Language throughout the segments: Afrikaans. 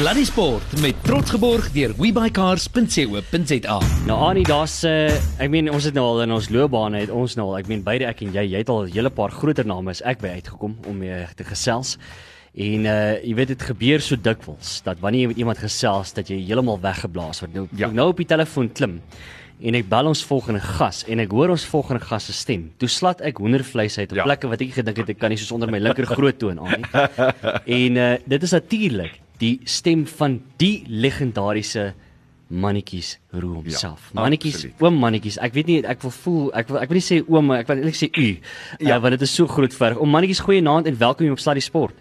Sluddy Sport met trots geborg deur webycars.co.za. Nou Annie, daar's uh, ek meen ons het nou al in ons loopbane het ons nou al, ek meen beide ek en jy, jy het al 'n hele paar groter name as ek by uitgekom om mee te gesels. En uh jy weet dit gebeur so dikwels dat wanneer jy met iemand gesels dat jy heeltemal weggeblaas word. Nou ja. nou op die telefoon klim en ek bel ons volgende gas en ek hoor ons volgende gas se stem. Toe slat ek hoendervleis uit op ja. plekke wat ek gedink het ek kan nie soos onder my linker groot toon aan nie. en uh dit is natuurlik die stem van die legendariese mannetjies roem homself. Ja, mannetjies, oom mannetjies. Ek weet nie ek wil voel ek wil ek wil nie sê oom, ek wil eintlik sê u. Ja, uh, want dit is so groot verg. Om mannetjies goeie naam en welkom hier op Stadie Sport.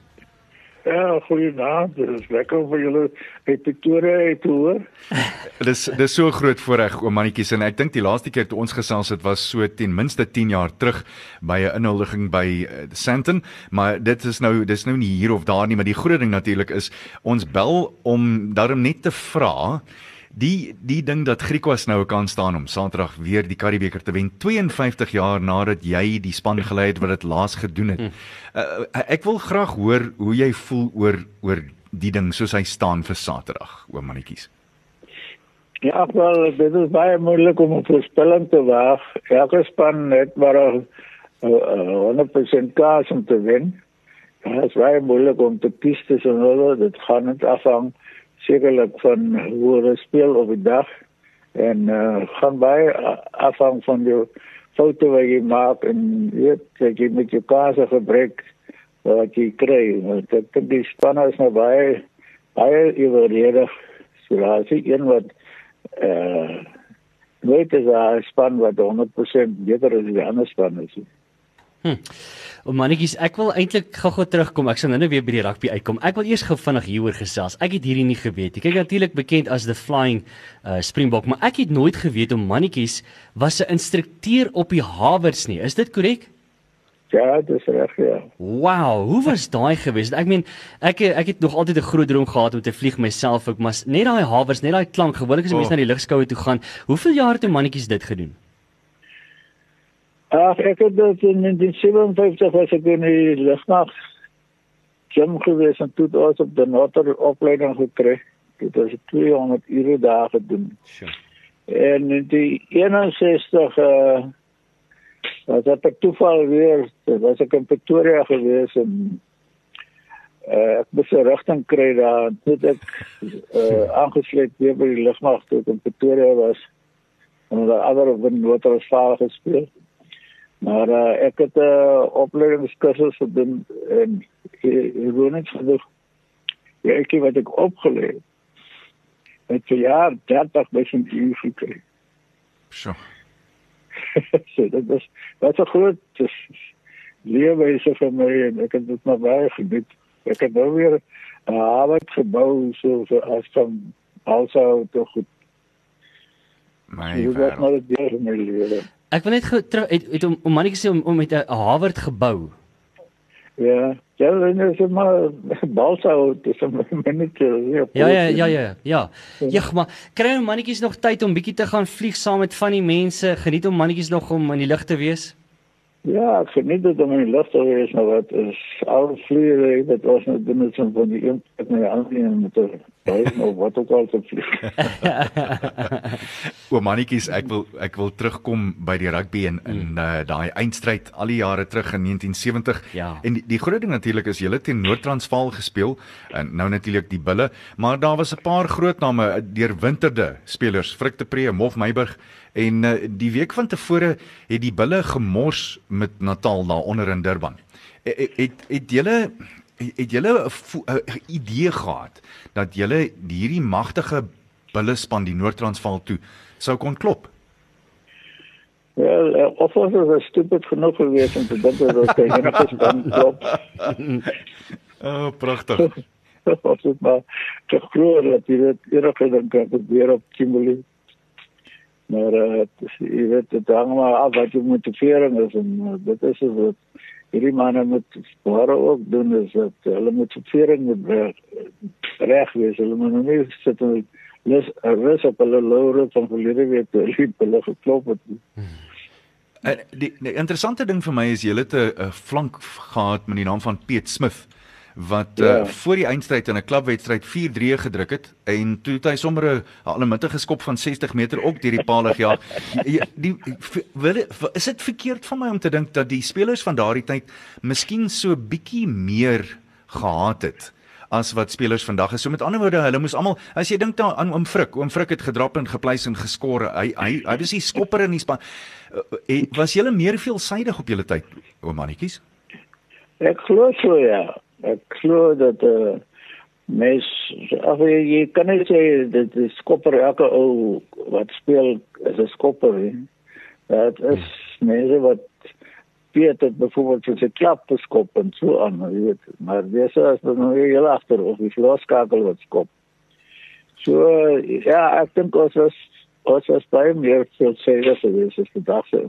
Ja, goeienaand. Dit is lekker vir julle uit Pretoria te hoor. dis dis so groot voorreg oom mannetjies en ek dink die laaste keer toe ons gesels het was so ten minste 10 jaar terug by 'n inhuldiging by uh, Sandton, maar dit is nou dis nou nie hier of daar nie, maar die groot ding natuurlik is ons bel om daarom net te vra Die die ding dat Griekwas nou kan staan om Saterdag weer die Karibeker te wen 52 jaar nadat jy die span gelei het wat dit laas gedoen het. Uh, ek wil graag hoor hoe jy voel oor oor die ding soos hy staan vir Saterdag, oom mannetjies. Ja, wel, dit is baie moeilik om 'n voorspelling te waag. Elke span het maar 'n uh, uh, 100% kans om te wen. Dit is baie moeilik om te kies tussen hulle. Dit gaan net afhang sekerlik van hoe hulle speel op die dag. En uh, gaan baie afhang van jou foto wat jy maak en weet dat jy met jou kaas gebruik wat jy kry. Dit kan die spanne is nou baie baie ewenadig so daar is een wat eh uh, weet as 'n span wat 100% beter is as die ander spanne is Hm. O mannetjies, ek wil eintlik gou-gou terugkom. Ek sal nou net weer by die rugby uitkom. Ek wil eers gou vinnig hieroor gesels. Ek het hierdie nie geweet nie. Kyk natuurlik bekend as the flying uh, springbok, maar ek het nooit geweet om mannetjies was 'n instrukteur op die Hawards nie. Is dit korrek? Ja, dis reg, ja. Wow, hoe was daai gewees? Ek meen, ek ek het nog altyd 'n groot droom gehad om te vlieg myself ook, maar net daai Hawards, net daai klank, gewoonlik as mense oh. na die lugskoue toe gaan. Hoeveel jaar het 'n mannetjies dit gedoen? Ag ek het dit in 1957 was ek in die lugmag gym gewees en toe ons op die noter opleiding gekry. Dit was 200 ure dae gedoen. Sure. En in die 61 uh eh, was dit toeval weer, was ek in Pretoria gewees en uh, ek moes 'n rigting kry daar. Toe ek uh aangesluit weer by die lugmag toe in Pretoria was en daar ander op die noter vaar gespeel. Maar uh, ek het 'n uh, opleidingskursus gedoen en ek wou net genoeg ja, ek het wat ek opgeleer. Het vir jaar 30 duisend uur gekry. So. so dit was wat so groot is lewe is vir my en ek het dit maar baie gedoen. Ek het nou weer 'n uh, arbeid gebou so, so as van also te goed. My wêreld. Ek wil net terug het, het om om mannetjie sê om, om met 'n Harvard gebou. Ja, ja, en is maar balsa dis 'n mannetjie. Ja, ja, ja, ja, ja. Ja, maar kry nou mannetjies nog tyd om bietjie te gaan vlieg saam met van die mense, geniet om mannetjies nog om in die lug te wees? Ja, ek geniet dit om in die lug te wees, maar wat is al vlieg, dit was net binne so van die een met my aanneem met 'n nou wat ook al te vlieg. o mannetjies, ek wil ek wil terugkom by die rugby en in mm. uh, daai eindstryd al die jare terug in 1970. Ja. En die, die groot ding natuurlik is julle teen Noord-Transvaal gespeel en nou natuurlik die Bulle, maar daar was 'n paar groot name eh, deurwinterde spelers, Frik de Pre, Mof Meiburg en uh, die week van tevore het die Bulle gemors met Natal daar onder in Durban. Het het, het julle het julle 'n idee gehad dat julle hierdie magtige bullespan die Noord-Transvaal toe sou kon klop? Wel, uh, of ons was stupid genoeg geweest om te dink dat ons kan enige span klop. oh, pragtig. Of dit maar te groot dat jy dit enige ding kan probeer op Kimberley. Maar uh, jy weet dit hang maar af wat jy motivering is en uh, dit is wat hierdie manne moet ware ook doen is dat hulle moet ververing moet reg wees. Hulle moet nou nie sit en les rus op hulle laure van verlede week toe hulle hulle geklop het. Hmm. Die, die interessante ding vir my is jy het 'n flank gehad met die naam van Piet Smith wat ja. uh, voor die eindstryd in 'n klubwedstryd 4-3 gedruk het en toe het hy sommer 'n allemintige skop van 60 meter ook deur die paal gejaag. Die, die, die is dit verkeerd van my om te dink dat die spelers van daardie tyd miskien so bietjie meer gehaat het? as wat spelers vandag is. So met ander woorde, hulle moes almal as jy dink daar aan oom Frik, oom Frik het gedrap en gepleis en geskor. Hy hy hy was die skopper in die span. Uh, was julle meer veelsidig op julle tyd, oom Mannetjies? Ek glo so ja. Ek glo dat uh, mes af jy kan net sê dat die skopper elke ou wat speel is 'n skopper. Dit is mense wat weet dit byvoorbeeld vir sy klap te skop en so aan, jy weet. Maar dis as dan nou heel agter of die loskakel wat skop. So ja, ek dink ons was ons was baie meer veel sê dat dit is vir dagse.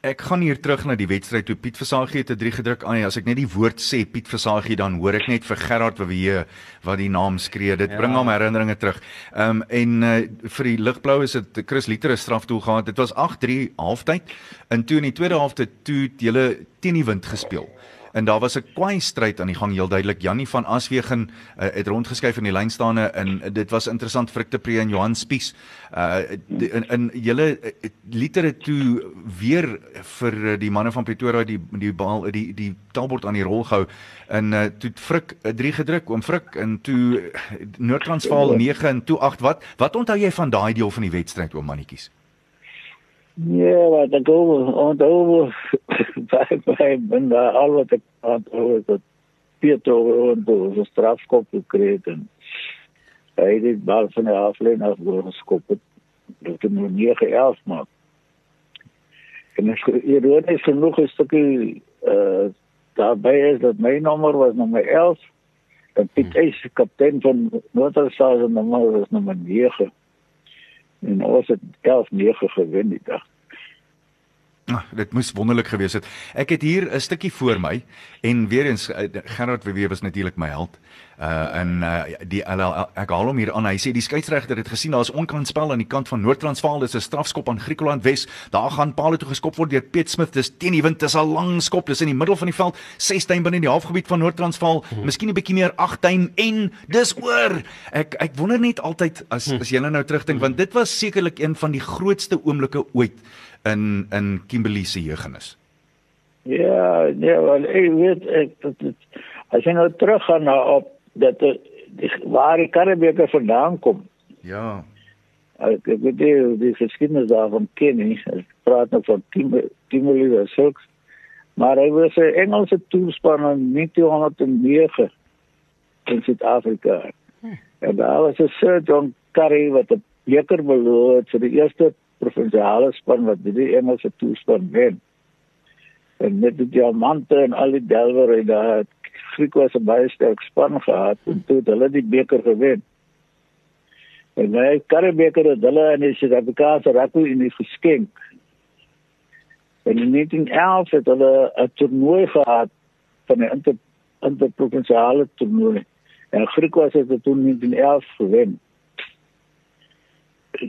Ek gaan hier terug na die wedstryd toe Piet Versagie het 'n 3 gedruk aan. As ek net die woord sê Piet Versagie dan hoor ek net vir Gerard wat wie wat die naam skree. Dit ja. bring hom herinneringe terug. Ehm um, en uh, vir die ligblou is dit Chris Liter 'n strafdoel gehad. Dit was 8-3 halftyd. In toe in die tweede helfte toe het hulle teen die wind gespeel en daar was 'n kwai stryd aan die gang heel duidelik. Jannie van Aswegen uh, het rondgeskuif in die lynstaande en dit was interessant vir Ekte Pre en Johan Spies. Uh in in julle uh, liter het toe weer vir die manne van Pretoria die die bal die die taalbord aan die rol gehou. En uh, toe Frik 'n uh, 3 gedruk oom Frik en toe Noord-Transvaal 9 en toe 8 wat wat onthou jy van daai deel van die wedstryd oom mannetjies Ja, wat ek gou onthou baie baie bin daar al wat ek onthou is dat Pietro en die strafskop gekry het en hy het die bal van die aflyn af geskop het. Dit het nou nie gehelp maar. En ek hier word is genoeg 'n stukkie uh daarbey is dat my nommer was nommer 11 en Piet hmm. is kaptein van Noord-Suid en nommer was nommer 9 en ons het 11-9 gewen die dag. Ach, dit moes wonderlik gewees het. Ek het hier 'n stukkie voor my en weer eens eh, Gerard Wewe was natuurlik my held. Uh en uh die ek haal hom hier aan. Hy sê die skeieregter het gesien daar is onkant spel aan die kant van Noord-Transvaal. Dis 'n strafskop aan Griekeland Wes. Daar gaan paal toe geskop word deur Piet Smith. Dis teen die wind. Dis 'n lang skop. Dis in die middel van die veld. 6 tuin binne in die halfgebied van Noord-Transvaal. Hmm. Miskien 'n bietjie meer 8 tuin en dis oor. Ek ek wonder net altyd as hmm. as jy nou terugdink want dit was sekerlik een van die grootste oomblikke ooit in in Kimberley se jeugennis. Ja, nee, wel ek weet ek dat dit as jy nou terug gaan na op dat die, die waar die Karibeker vandaan kom. Ja. Ek ek weet die, die geskiedenis daarvan ken nie. Ek praat nou van Kimberley se sulks. Maar hy was 'n Engelse toerspan in 1909 in Suid-Afrika. Hm. En daar was 'n Sir John Curry wat 'n beker beloof het vir die eerste provinsiale span wat die Engelse toespan wen. En met die diamante en al die delwer en daai Griek was 'n baie sterk span gehad en toe hulle die beker gewen. En hy Karibeker het hulle in die Suid-Afrikaanse rugby in die geskenk. En in 1911 het hulle 'n toernooi gehad van die inter interprovinsiale toernooi. En Griek was dit toe in 1911 gewen.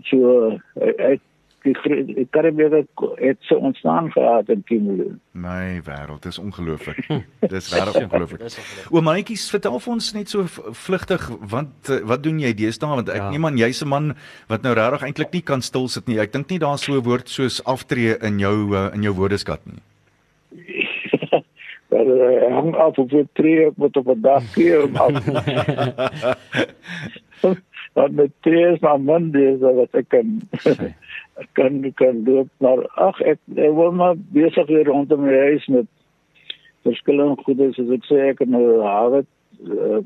So, ek die die Karibiese het so ontstaan gehad in Kimberley. My wêreld is ongelooflik. Dis regtig ongelooflik. O, mannetjies, vertel vir ons net so vlugtig want eh, wat doen jy deesdae want ek ja. neem aan jy's 'n man wat nou regtig eintlik nie kan stil sit nie. Ek dink nie daar so 'n woord soos aftree in jou uh, in jou woordeskat nie. Maar uh, hang af op die tree met op 'n dag hier. Want met tree is maar Monday so wat ek kan kan kan loop. Maar ag ek, ek wil maar besig weer rondom my huis met verskillende goede soos ek sê ek het nou hawe uh,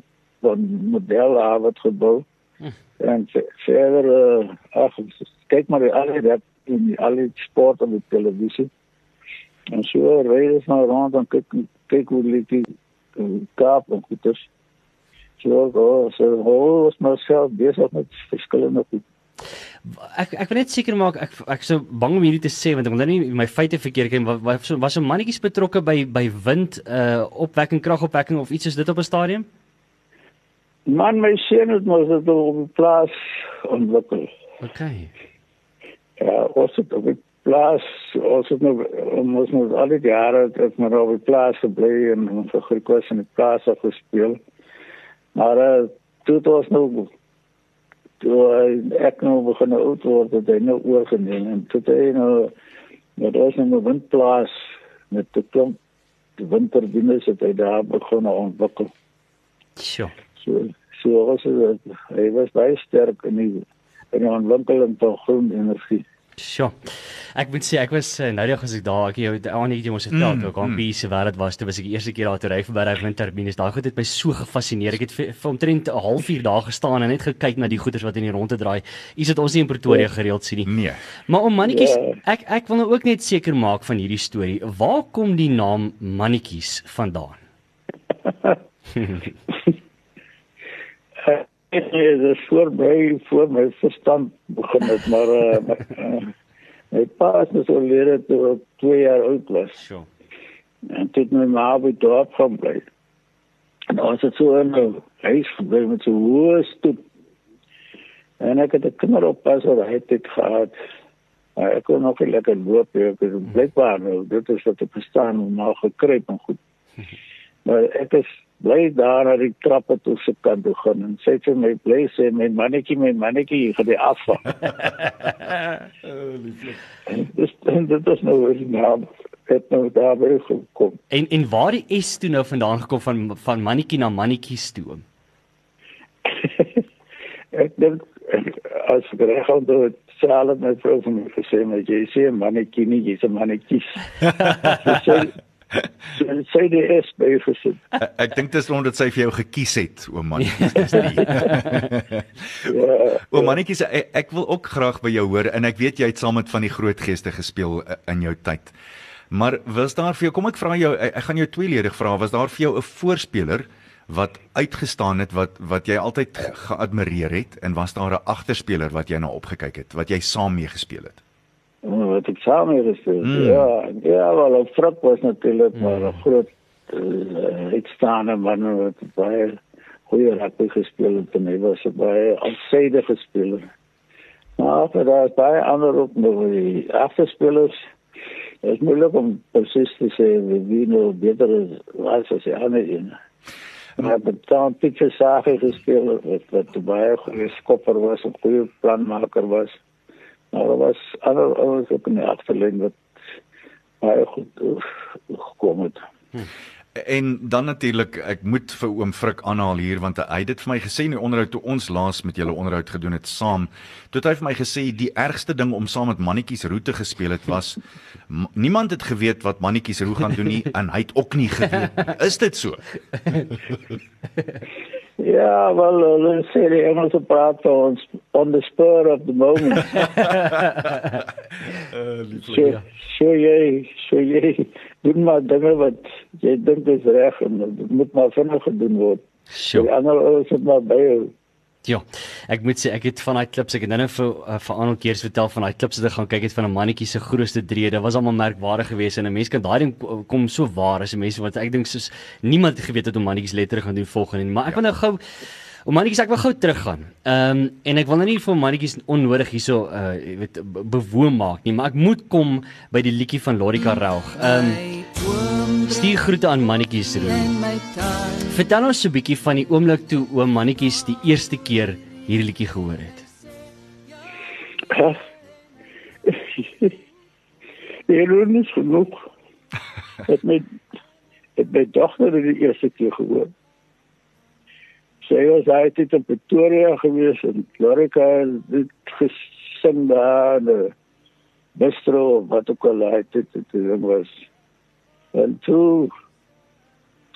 van model hawe gebou. Hm. en verder uh, ag kyk maar al die dat in al die sport op die televisie. En so ry ek nou rond en kyk kyk hoe lyk die uh, kaap en goeders so oh, so hoe is myself besig met verskillende goede Ek ek wil net seker maak ek ek sou bang om hierdie te sê want ek wil nou nie my feite verkeerd kry was so was so mannetjies betrokke by by wind uh opwekking kragopwekking of iets is dit op 'n stadium? Man my seun het mos dit op die plaas ontwikkel. OK. Ja, ons het op die plaas ons het nou ons het al die jare het maar op die plaas gebly en ons het gekos in die plaas gespeel. Maar uh, toe het ons nou toe ek nou begin oud word het hy nou oorgeneem en toe hy nou met ons in 'n windplaas met 'n klomp windturbines het hy daar begin ontwikkel. Sjoe. So so was hy, hy was baie sterk in die in die ontwikkeling van groen energie. Sjoe. Ek moet sê ek was uh, nou die dag as ek daar ek jou aan net jy mos vertel mm, ek op hierdie waar dit was toe was ek die eerste keer daar toe ry verby daai windturbines. Daai goed het my so gefassineer. Ek het vir, vir omtrent 'n halfuur daar gestaan en net gekyk na die goeders wat in die ronde draai. Iets wat ons nie in Pretoria gereeld sien nie. Nee. Maar om mannetjies. Ja. ek ek wil nou ook net seker maak van hierdie storie. Waar kom die naam mannetjies vandaan? Dit is voor my voor my verstand begin het maar uh, my pa is nou so lede toe ek 2 jaar oud was. So. En dit my ma by dorp gaan bly. En ons het so 'n huis gebly met so hoë stoep. En ek het 'n kinderoppas wat hy het gehad. Maar ek kon nog lekker loop, ek het blykbaar nou dit is wat ek verstaan, maar gekruip en goed. Maar ek is bly daar aan die trappe toe se kant toe gaan en sê vir my bly sê my mannetjie my mannetjie jy gaan die afval. Dis dit is nou weer nou het nou daar weer gekom. En en waar die S toe nou vandaan gekom van van mannetjie na mannetjie toe? ek dink as reg aan dit sal net vir my gesê my jy sê mannetjie nie jy's 'n mannetjie. So sê die is by gesit. Ek, ek dink dis omdat sy vir jou gekies het, oom man. ja. Oom mannetjies, ek, ek wil ook graag by jou hoor en ek weet jy het saam met van die groot geeste gespeel eh, in jou tyd. Maar was daar vir jou, kom ek vra jou, ek, ek gaan jou tweeledig vra, was daar vir jou 'n voorspeler wat uitgestaan het wat wat jy altyd geadmireer het en was daar 'n agterspeler wat jy na opgekyk het, wat jy saam mee gespeel het? Wat ek saam hier is. Mm. Ja, ja, wel op Frik was natuurlik mm. maar 'n groot uh, uitstaande man wat baie goeie rugby gespeel het en hy was 'n baie alsidige speler. Maar vir daai baie ander ook nog die agterspelers is moeilik om presies te sê wie nou beter is as as die ander een. Maar het dan pitcher sake gespeel wat wat baie goeie skopper was, 'n goeie planmaker was. Maar er was ander ouens ook in die agterlyn wat baie goed gekom het. Hm. En dan natuurlik, ek moet vir oom Frik aanhaal hier want hy het dit vir my gesê in die onderhoud toe ons laas met julle onderhoud gedoen het saam. Toe het hy vir my gesê die ergste ding om saam met mannetjies roete gespeel het was niemand het geweet wat mannetjies roe gaan doen nie en hy het ook nie geweet. Is dit so? Ja, wel, hulle sê die Engelse praat ons on the spur of the moment. uh, so, so jy, so jy doen maar dinge wat jy dink is reg en dit moet maar vinnig gedoen word. So. Die ander ouens het maar by jou. Ja, ek moet sê ek het van daai klips ek het nou vir uh, vir ander keers vertel van daai klips wat ek gaan kyk het van 'n mannetjie se grootste dreë. Dit was almal merkwaardig geweest en 'n mens kan daai ding kom so waar as 'n mens wat ek dink soos niemand geweet het hoe mannetjies letterlik gaan doen volgende nie. Maar ek wil nou gou Om mannetjies ek wil gou teruggaan. Ehm um, en ek wil nou nie vir mannetjies onnodig hierso uh jy weet bewoon maak nie, maar ek moet kom by die liedjie van Lorika Raug. Ehm um, stuur groete aan mannetjies doen. Vertel ons so 'n bietjie van die oomblik toe oom mannetjies die eerste keer hierdie liedjie gehoor het. Ja, dit is genoeg. Het my het my dogter die eerste keer gehoor. Sy was uit in Pretoria gewees en Lorika het gesing daar in Bistro wat ook al hy dit dit was. En toe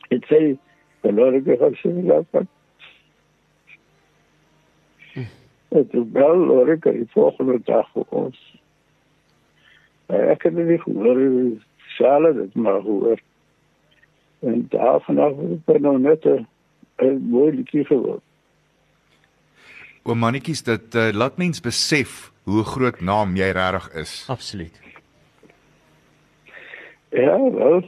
het sy En dan heb ik gezien dat van. En toen bel Lorika die volgende dag voor ons. Maar ik heb het niet gehoord. Zalen het maar gehoord. En daar vanaf ben ik nog net een, een mooi liedje geworden. O mannetjies dit uh, laat mens besef hoe groot naam jy regtig is. Absoluut. Ja, wel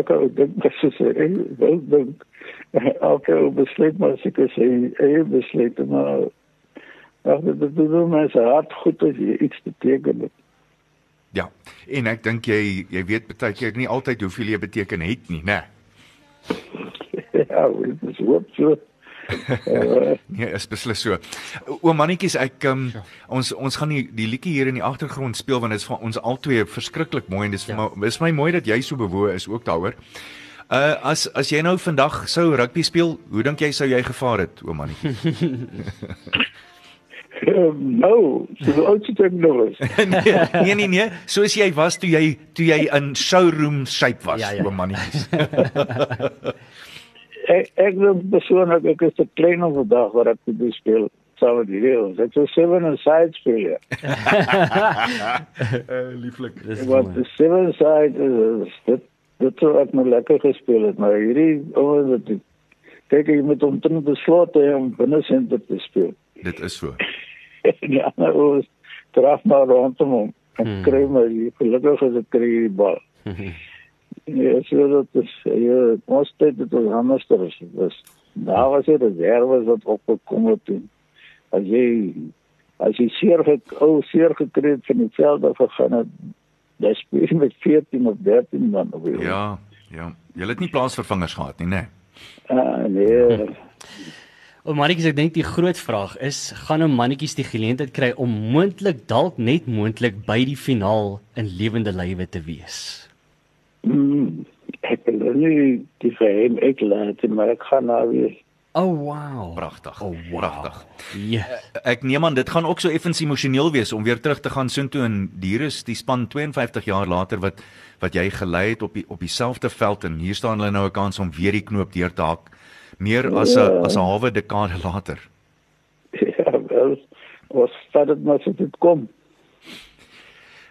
ek ou dink dat sy sê wel dink elke ou besluit maar sy sê eie besluit maar ag dit doen my se hart goed as jy iets beteken het Ja. En ek dink jy jy weet baie keer nie altyd hoeveel jy beteken het nie, né? ja, dit is hoop so. nee, is beslis so. O mannetjies, ek um, ja. ons ons gaan die die liedjie hier in die agtergrond speel want dit is vir ons albei verskriklik mooi en dit is ja. vir my is my mooi dat jy so bewoe is ook daaroor. Uh as as jy nou vandag sou rugby speel, hoe dink jy sou jy gevaar het, o mannetjie? nou, so oud sit ek nog eens. nee, nee, nee, soos jy was toe jy toe jy in showroom shape was, ja, ja. o mannetjies. Ek ek wil persoonlik ek is te klein om vandag wat ek moet speel saam met die reels. Ek sou seven and side speel. uh, lieflik. Wat die seven side is dit dit sou ek nou lekker gespeel het, maar hierdie ouens wat kyk jy met hom teen die slot en binne senter te speel. Dit is so. ja, nou draf maar rondom hom. Ek hmm. kry my gelukkig as ek kry die bal. Ja, so dat is ja, ons het dit ons hamster is. Dus daar was dit reserves wat opgekom het toen. As jy as jy seer gek ou seer gekry het van die veld af gegaan het, dan speel met 14 of 13 man op. Ja, ja. Jy het nie plaasvervangers gehad nie, né? Nee. Ah, nee. O mannetjies, ek dink die groot vraag is, gaan 'n mannetjies die geleentheid kry om moontlik dalk net moontlik by die finaal in lewende lywe te wees? Mm, ek wil nie die geheim ek laat maar ek gaan nou weer. Oh wow. Pragtig. Oh wow. Pragtig. Ja. Yeah. Ek neem aan dit gaan ook so effens emosioneel wees om weer terug te gaan soontoe en hier is die span 52 jaar later wat wat jy gelei het op die op dieselfde veld en hier staan hulle nou 'n kans om weer die knoop deur te hak meer as 'n ja. as 'n halwe dekade later. Ja, wel. Ons stad dit maar so dit kom.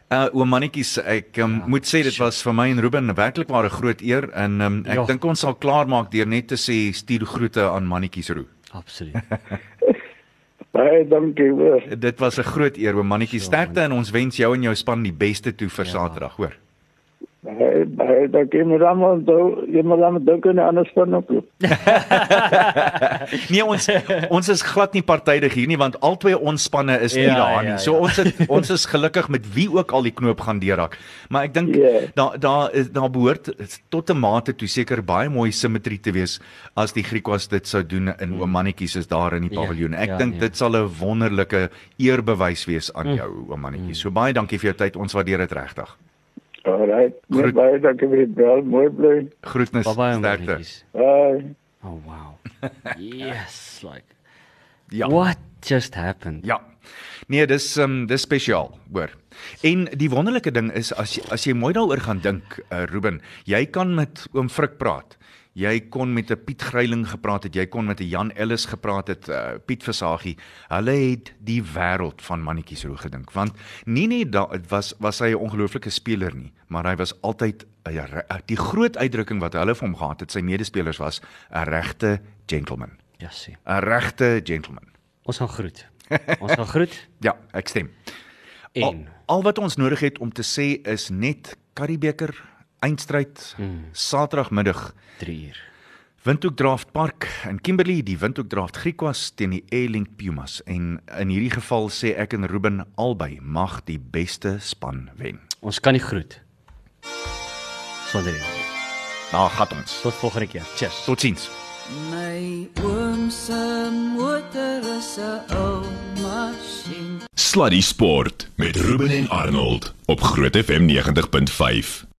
Uh o mannetjies, ek um, ja, moet sê dit was vir my en Ruben werklik waar 'n groot eer en um, ek ja. dink ons sal klaarmaak deur net te sê stuur groete aan mannetjies Roo. Absoluut. Baie dankie weer. Dit was 'n groot eer, o mannetjies. Sterkte en ons wens jou en jou span die beste toe vir ja. Saterdag, hoor. Baie baie dankie my dames en here. Jy moet dan dink aan 'n ander span ook. nee, ons ons is glad nie partydig hier nie want albei ons spanne is nie ja, daar nie. Ja, so ja. ons het ons is gelukkig met wie ook al die knoop gaan deurhak. Maar ek dink yeah. daar daar is daar behoort tot 'n mate toe seker baie mooi simmetrie te wees as die Griekwas dit sou doen in mm. oomannetjies is daar in die ja, paviljoen. Ek ja, dink ja. dit sal 'n wonderlike eerbewys wees aan mm. jou oomannetjies. Mm. So baie dankie vir jou tyd. Ons waardeer dit regtig. Alright. Groet... Baie dankie vir die bel. Mooi bly. Groetnis. Sterkte. Bye. Oh wow. yes, like Ja. What just happened? Ja. Nee, dis um dis spesiaal, hoor. En die wonderlike ding is as jy, as jy mooi daaroor gaan dink, uh, Ruben, jy kan met oom Frik praat jy kon met 'n Piet Gryiling gepraat het, jy kon met 'n Jan Ellis gepraat het, uh, Piet Versagie. Hulle het die wêreld van mannetjies roo gedink, want nie net daar was was hy 'n ongelooflike speler nie, maar hy was altyd 'n ja, die groot uitdrukking wat hulle vir hom gehad het, sy medespelers was 'n regte gentleman. Ja, sien. 'n Regte gentleman. Ons gaan groet. Ons gaan groet. ja, ek stem. En al, al wat ons nodig het om te sê is net Karibeker eindstryd hmm. Saterdagmiddag 3 uur. Windhoek Draft Park in Kimberley, die Windhoek Draft Griquas teen die Airlink Pumas en in hierdie geval sê ek en Ruben albei mag die beste span wen. Ons kan nie groet. Sonder nie. Nou gaan ons. Tot volgende keer. Cheers. Totsiens. My oom se motor is 'n ou masjien. Sluddy Sport met Ruben en Arnold op Groot FM 90.5.